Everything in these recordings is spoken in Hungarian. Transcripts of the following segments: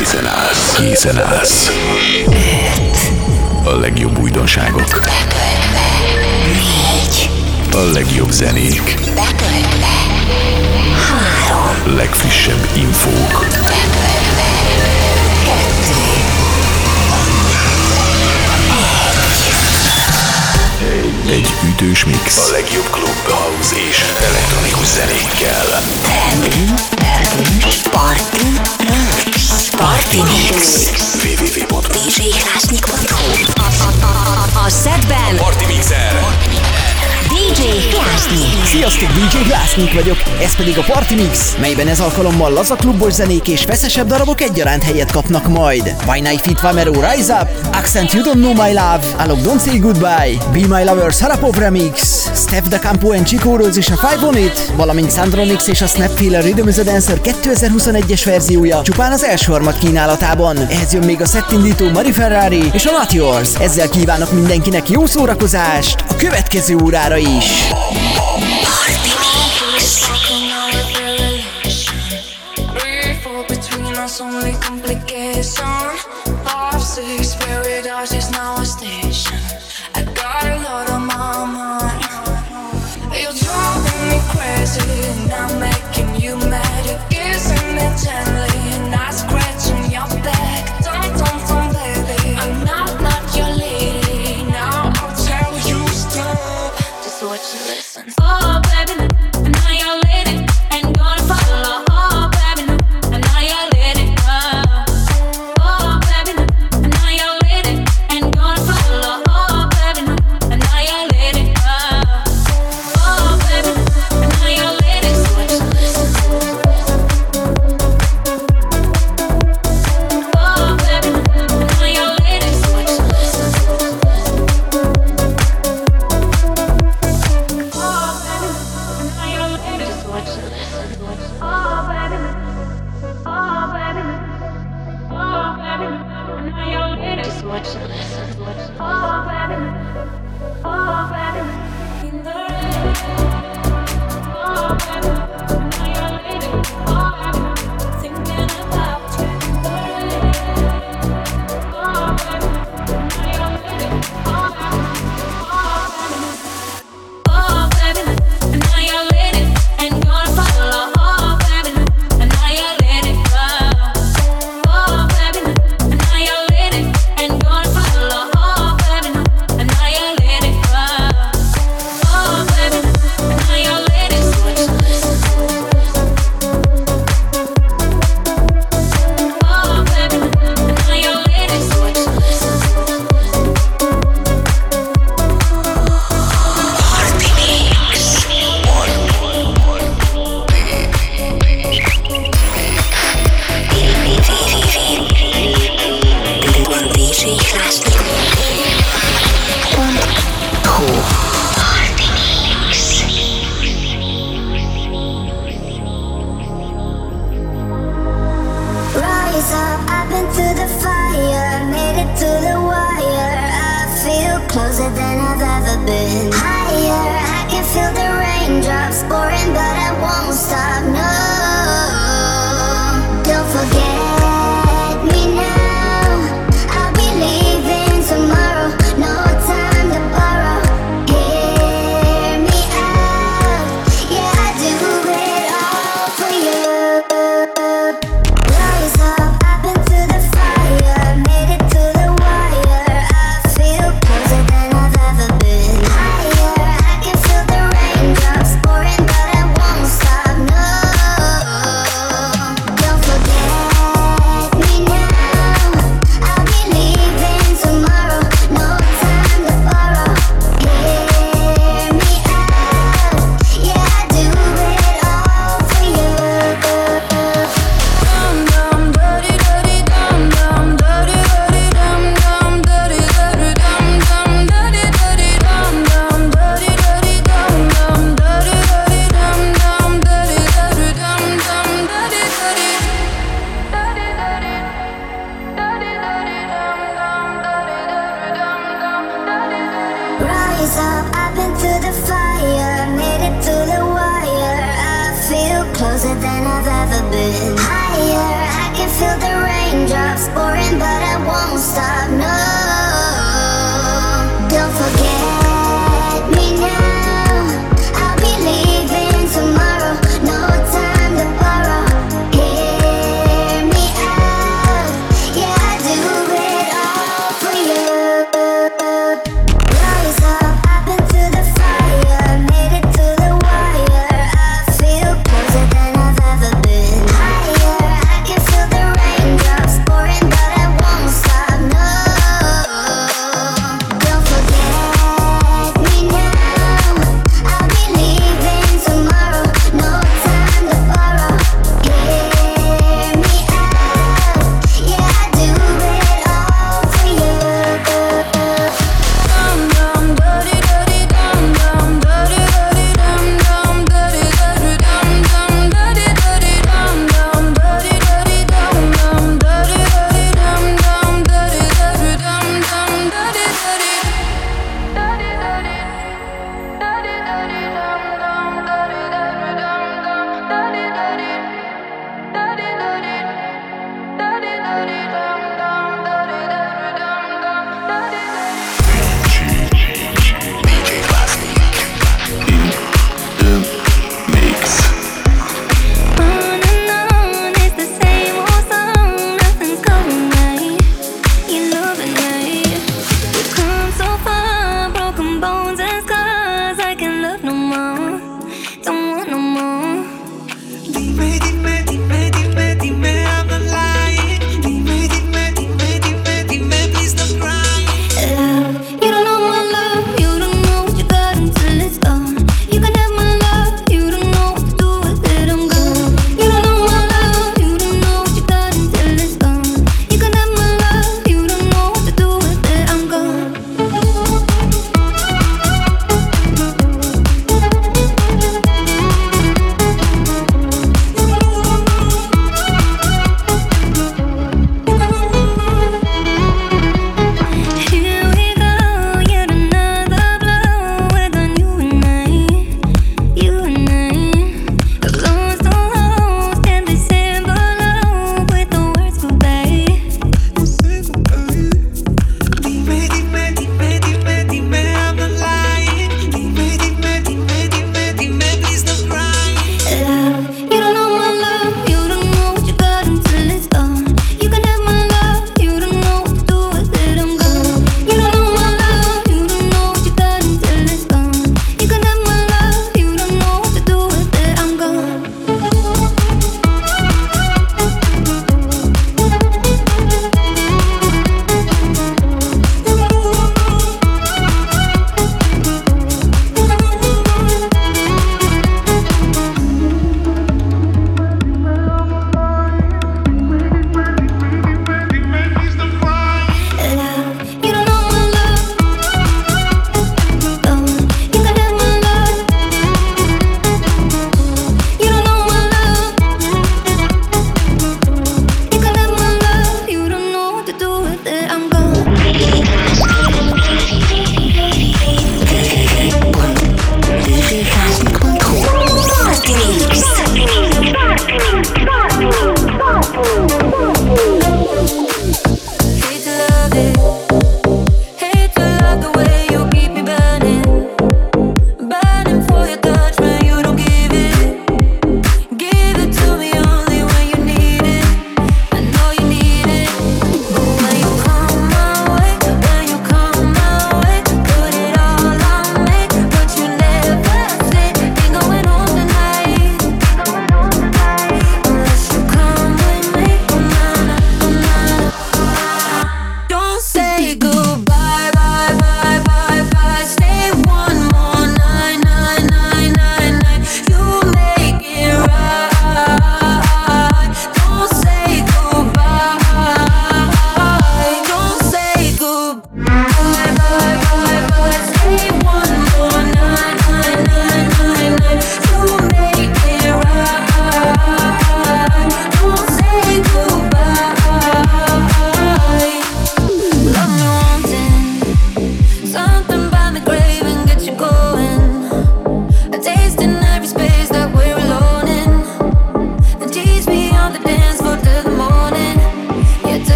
Készen állsz. Készen állsz. A legjobb újdonságok. Betöltve. Négy. A legjobb zenék. Betöltve. Három. Legfrissebb infók. Betöltve. Egy. Ütős mix. A legjobb klub, house és elektronikus zenékkel. Tendő, pörgős, parti, rá. Party Mix. www.djhlásnyik.hu A szedben Party Mixer. DJ Glásznyik. Sziasztok, DJ Glásznyik vagyok, ez pedig a Party Mix, melyben ez alkalommal laza klubos zenék és feszesebb darabok egyaránt helyet kapnak majd. By Night Fit Vamero Rise Up, Accent You Don't Know My Love, Alok Don't Say Goodbye, Be My lover. Sarapov Remix, Steph Da Campo and Chico Rhodes és a Five On It, valamint Sandronix és a Snapfiller Rhythm is a Dancer 2021-es verziója csupán az első harmad kínálatában. Ehhez jön még a szettindító Mari Ferrari és a Not Yours. Ezzel kívánok mindenkinek jó szórakozást a következő órára is.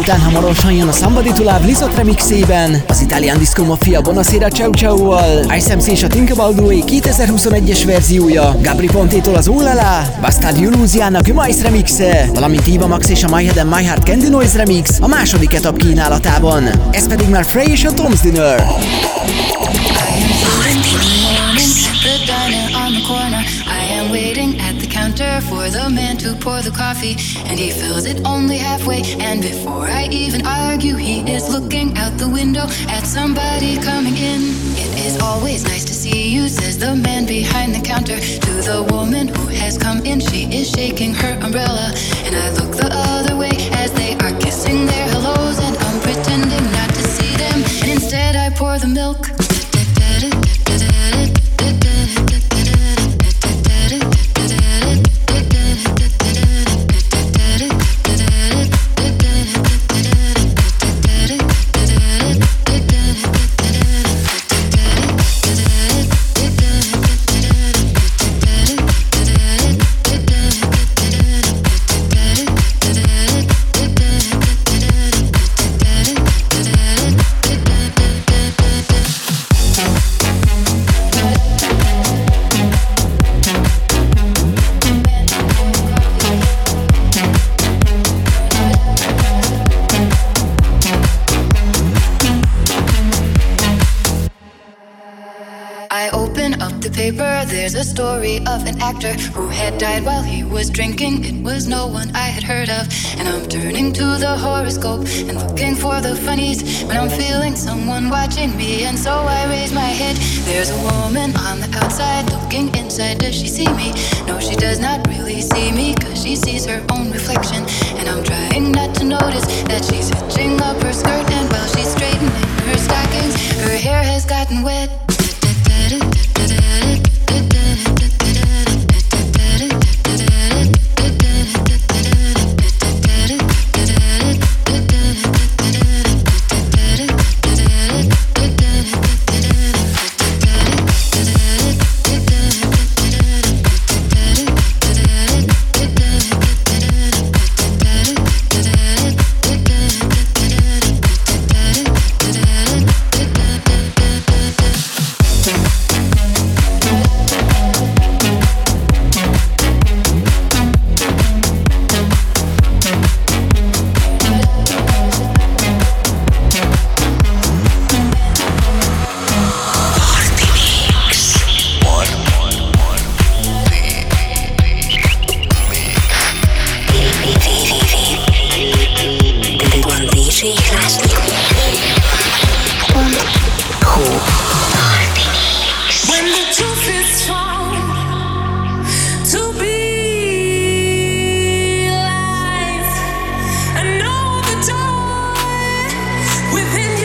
Után hamarosan jön a Somebody to Love Lizot remixében, az Italian Disco Mafia Bonasera Ciao Ciao-val, Ice és a Think About the Way 2021-es verziója, Gabri Pontétól az Ulala, Bastard Yuluziának a Mice remixe, valamint Eva Max és a My Head and My Heart Candy Noise remix a második etap kínálatában. Ez pedig már Frey és a Tom's Dinner. For the man to pour the coffee, and he fills it only halfway. And before I even argue, he is looking out the window at somebody coming in. It is always nice to see you, says the man behind the counter to the woman who has come in. She is shaking her umbrella, and I look the other way as they are kissing their hellos, and I'm pretending not to see them. And instead, I pour the milk. Story of an actor who had died while he was drinking. It was no one I had heard of. And I'm turning to the horoscope and looking for the funnies when I'm feeling someone watching me. And so I raise my head. There's a woman on the outside looking inside. Does she see me? No, she does not really see me because she sees her own reflection. And I'm trying not to notice that she's hitching up her skirt. And while she's straightening her stockings, her hair has gotten wet. within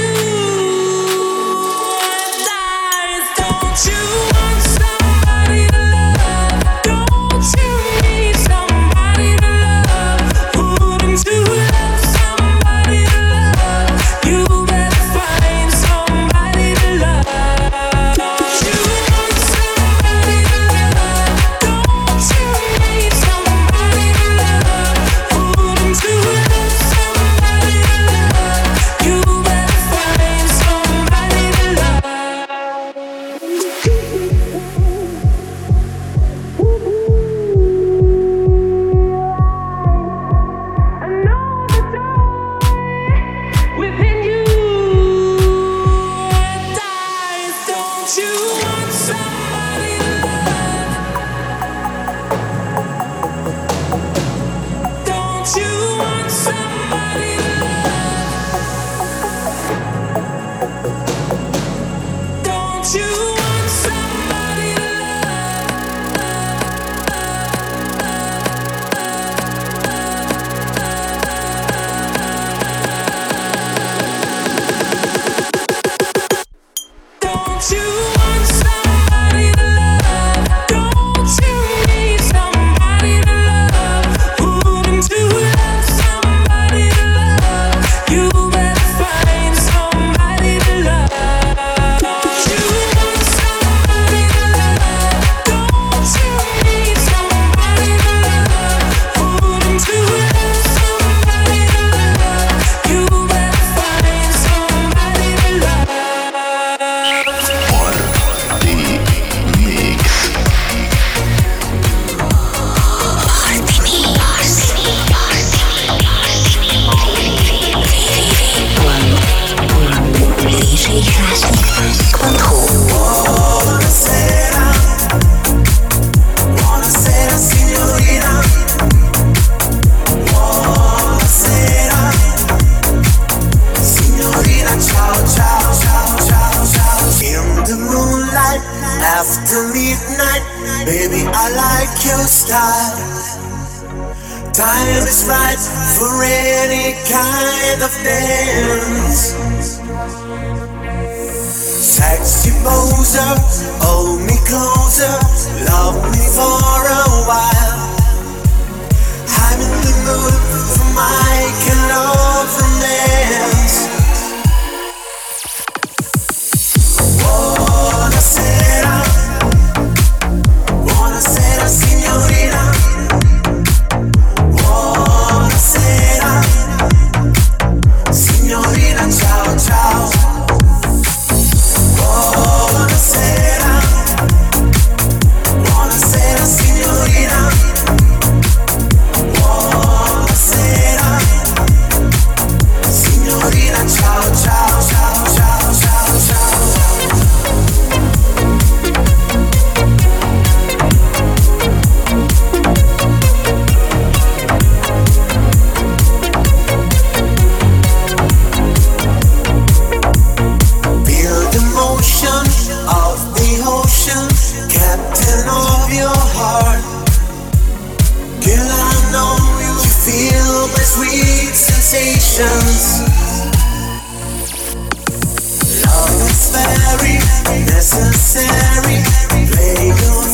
necessary. They go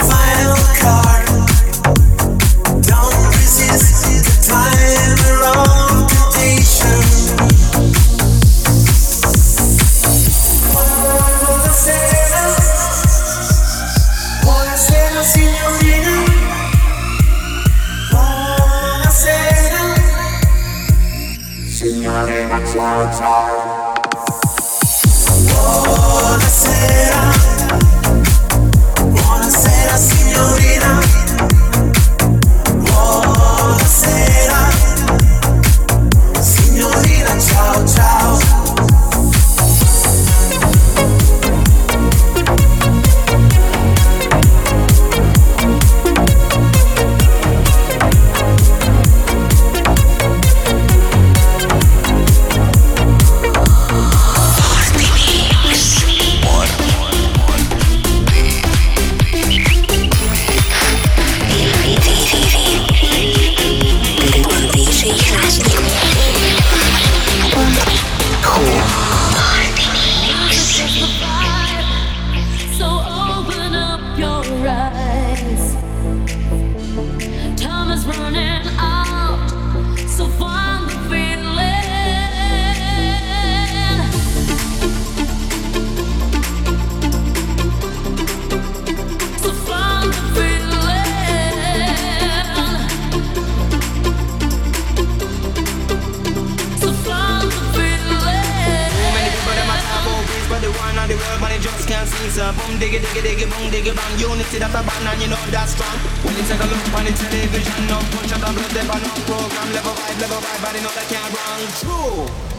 on the television. No punch up and blood, they no program. Level vibe, level vibe, but know that can't run true.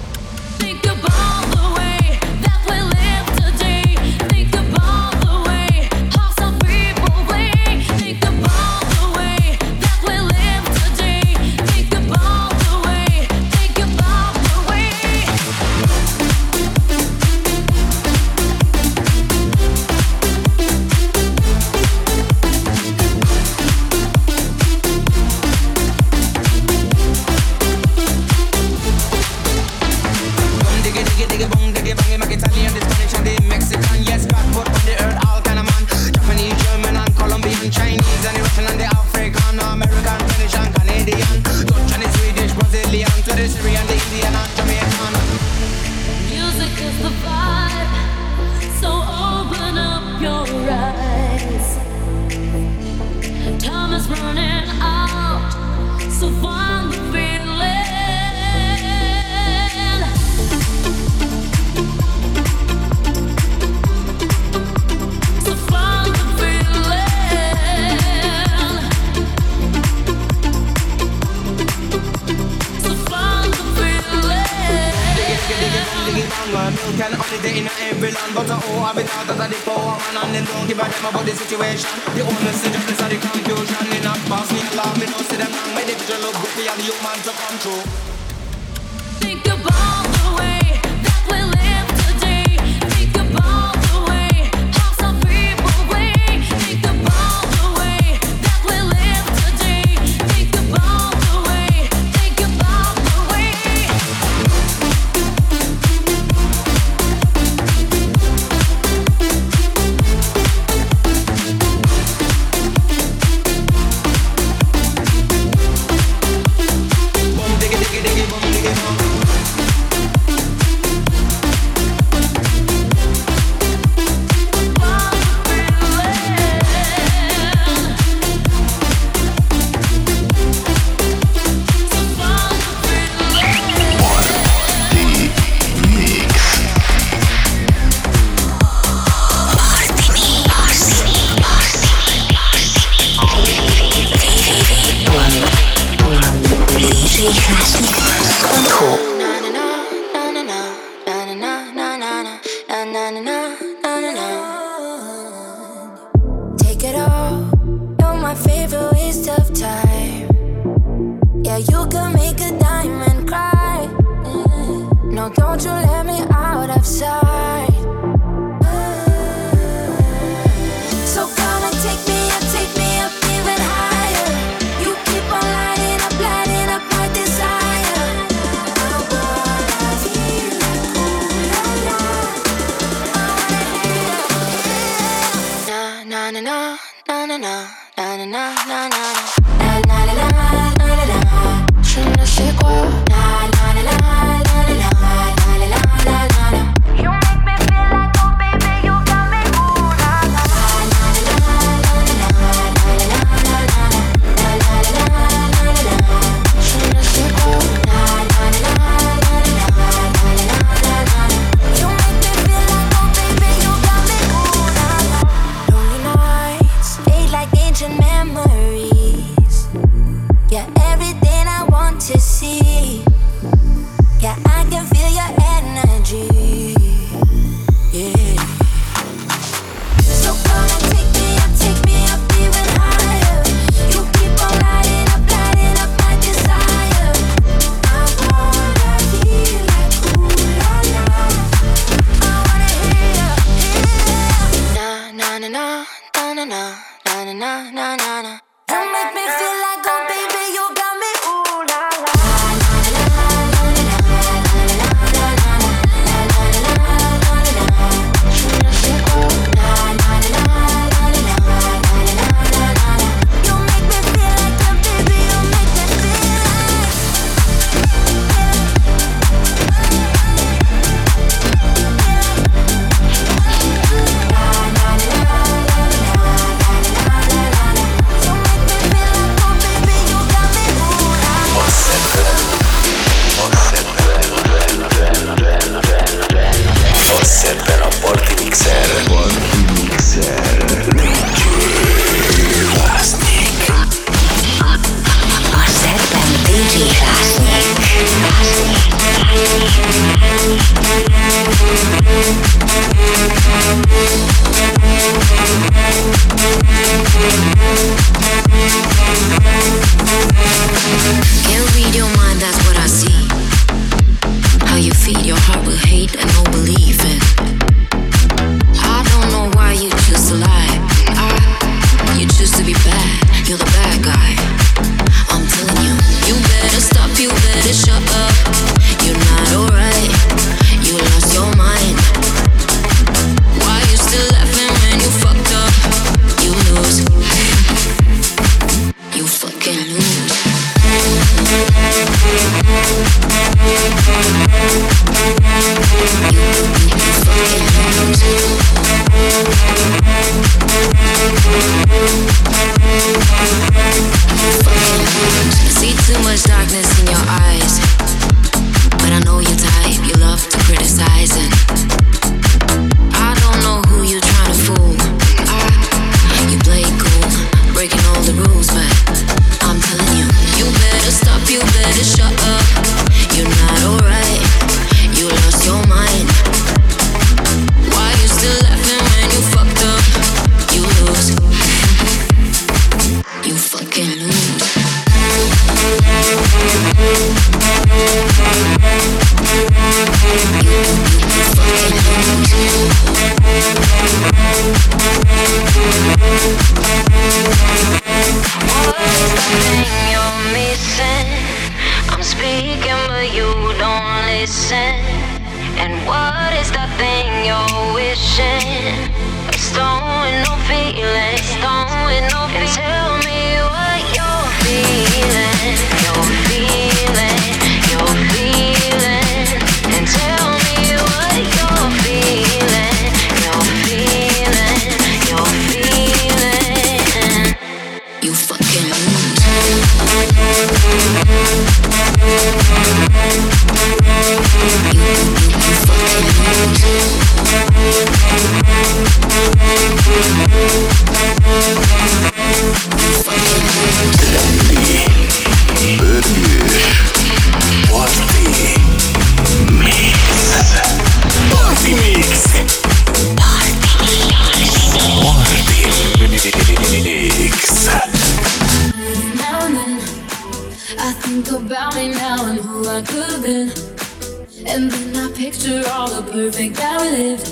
think that we lived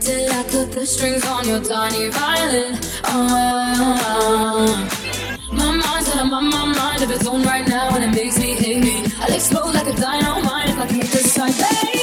till I cut the strings on your tiny violin. Oh, oh, oh. my mind's out of my, my mind of its own right now, and it makes me hate me. I'll explode like a dynamite if I can't decide, baby.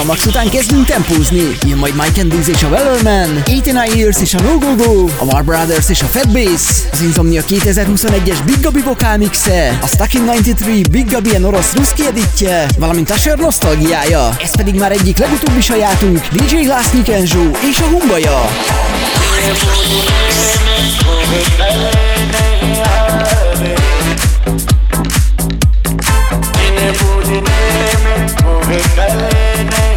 a Max után kezdünk tempózni. Jön majd Mike and Dukes és a Wellerman, 89 Years és a No Go Go, a War Brothers és a Fat Bass, az Insomnia 2021-es Big Gabi vokál mixe, a Stuck in 93 Big Gabi en orosz ruszki editje, valamint a Sör nosztalgiája. Ez pedig már egyik legutóbbi sajátunk, DJ Glass Nikenzo és a Humbaja. Moving,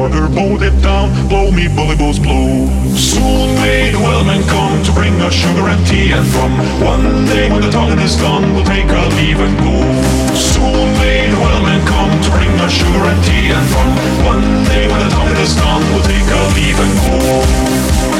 order, boat it down, blow me bully bulls blow. Soon may the wellman come to bring us sugar and tea and rum. One day when the tonguing is done, we'll take our leave and go. Soon may the wellman come to bring us sugar and tea and rum. One day when the tonguing is done, we'll take our leave and go.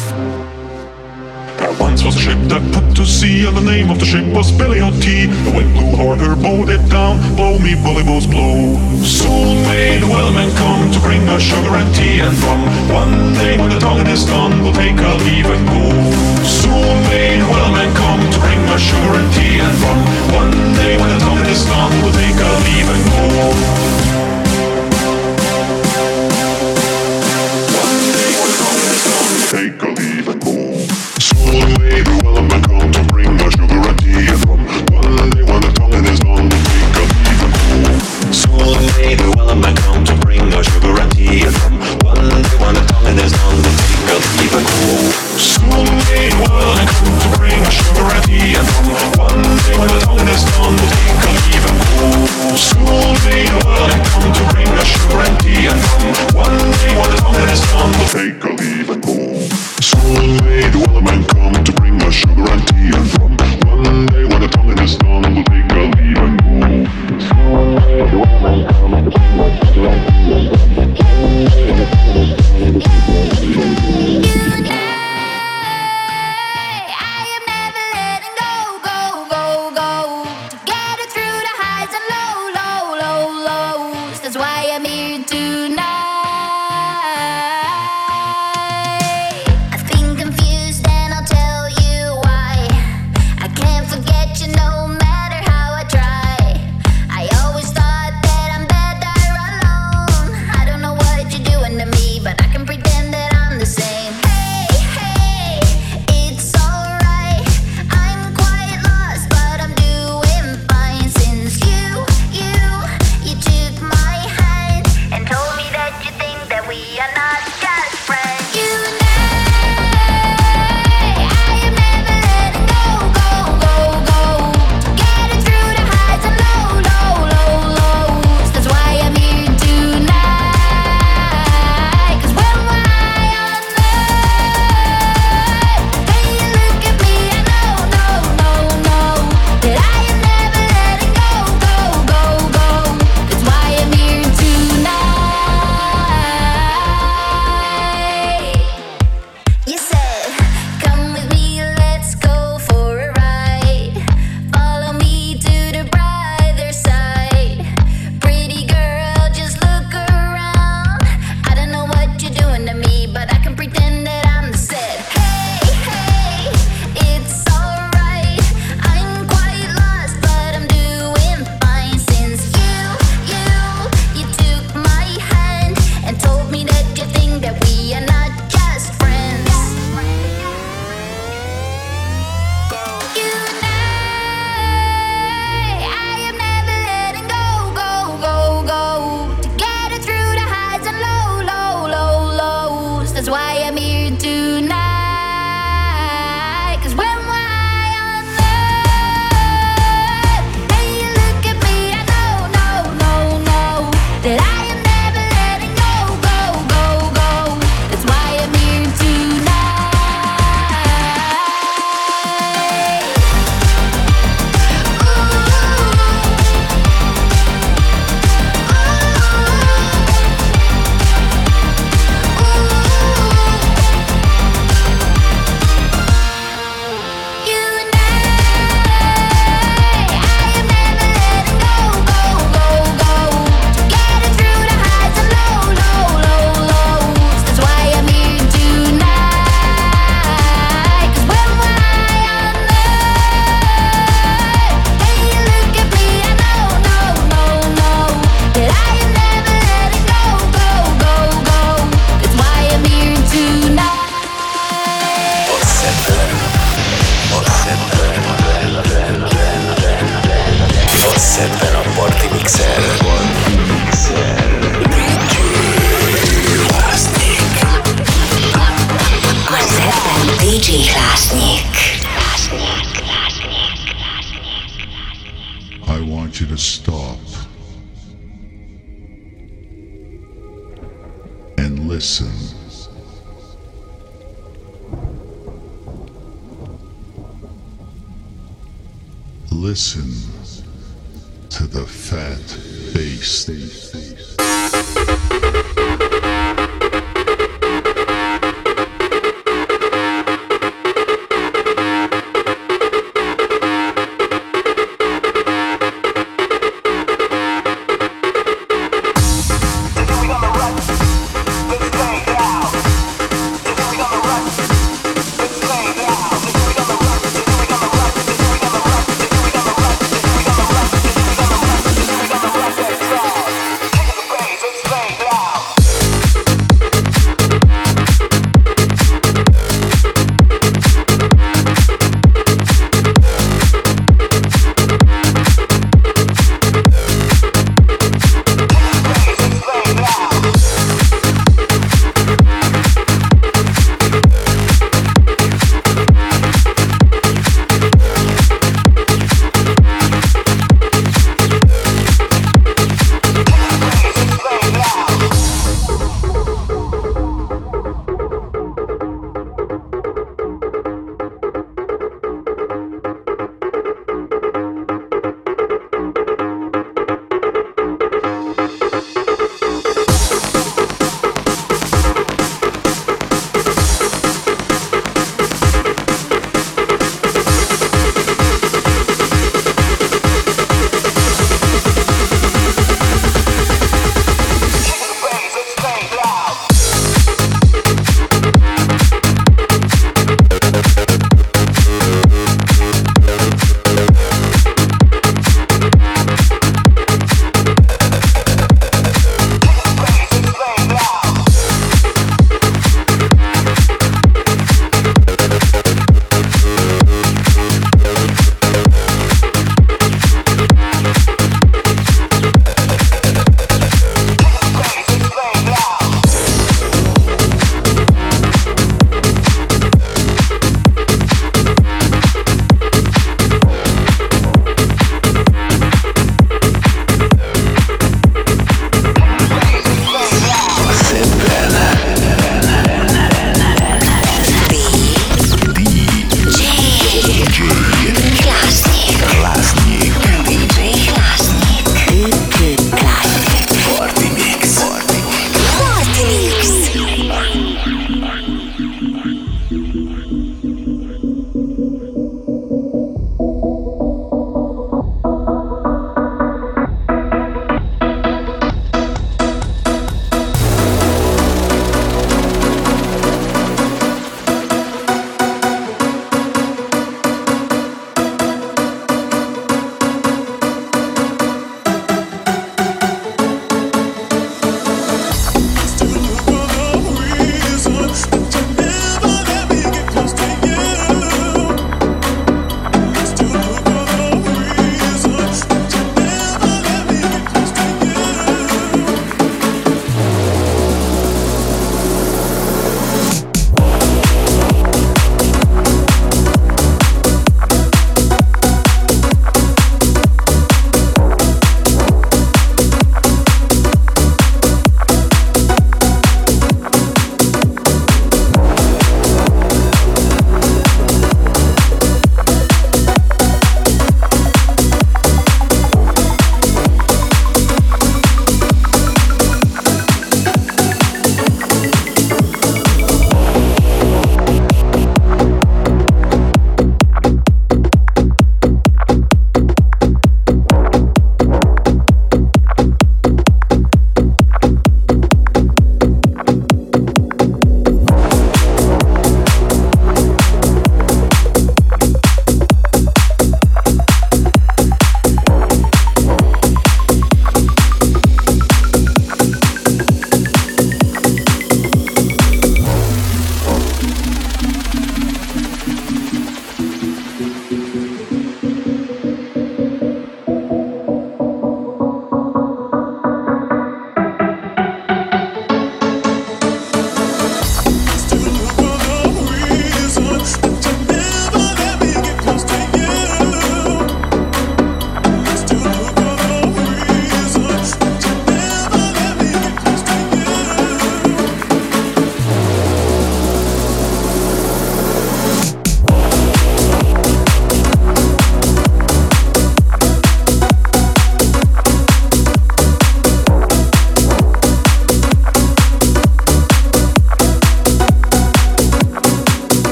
was a ship that put to sea, and the name of the ship was Billy O'T. The wind blew hard, her boat it down, blow me bully bulls blow. Soon may the wellman come to bring us sugar and tea and rum. One day when the tonguing is done, we'll take our leave and go. Soon may the wellman come to bring us sugar and tea and rum. One day when the tonguing is done, we'll take our leave and go. I come to bring a sugar and tea and rum One day when the time is done we'll take a leave and go Soon may the world come to bring a sugar and tea and rum One day when the Listen to the fat bass.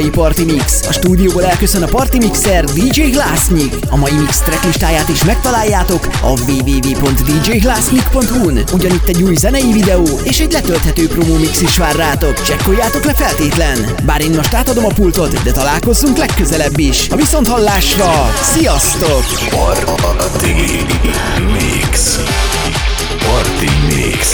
mai Party Mix. A stúdióból elköszön a Party Mixer DJ Glassnik. A mai mix tracklistáját is megtaláljátok a www.djglassnik.hu-n. Ugyanitt egy új zenei videó és egy letölthető promo mix is vár rátok. Csekkoljátok le feltétlen. Bár én most átadom a pultot, de találkozzunk legközelebb is. A viszont hallásra! Sziasztok! Party Mix Party Mix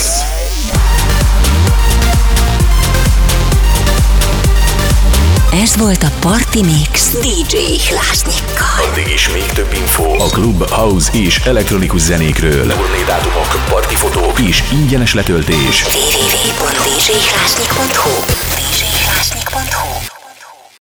Ez volt a Party Mix DJ Hlásnyikkal. Addig is még több info a klub, house és elektronikus zenékről. Turné dátumok, partifotók és ingyenes letöltés. www.djhlásnyik.hu djhlásnyik.hu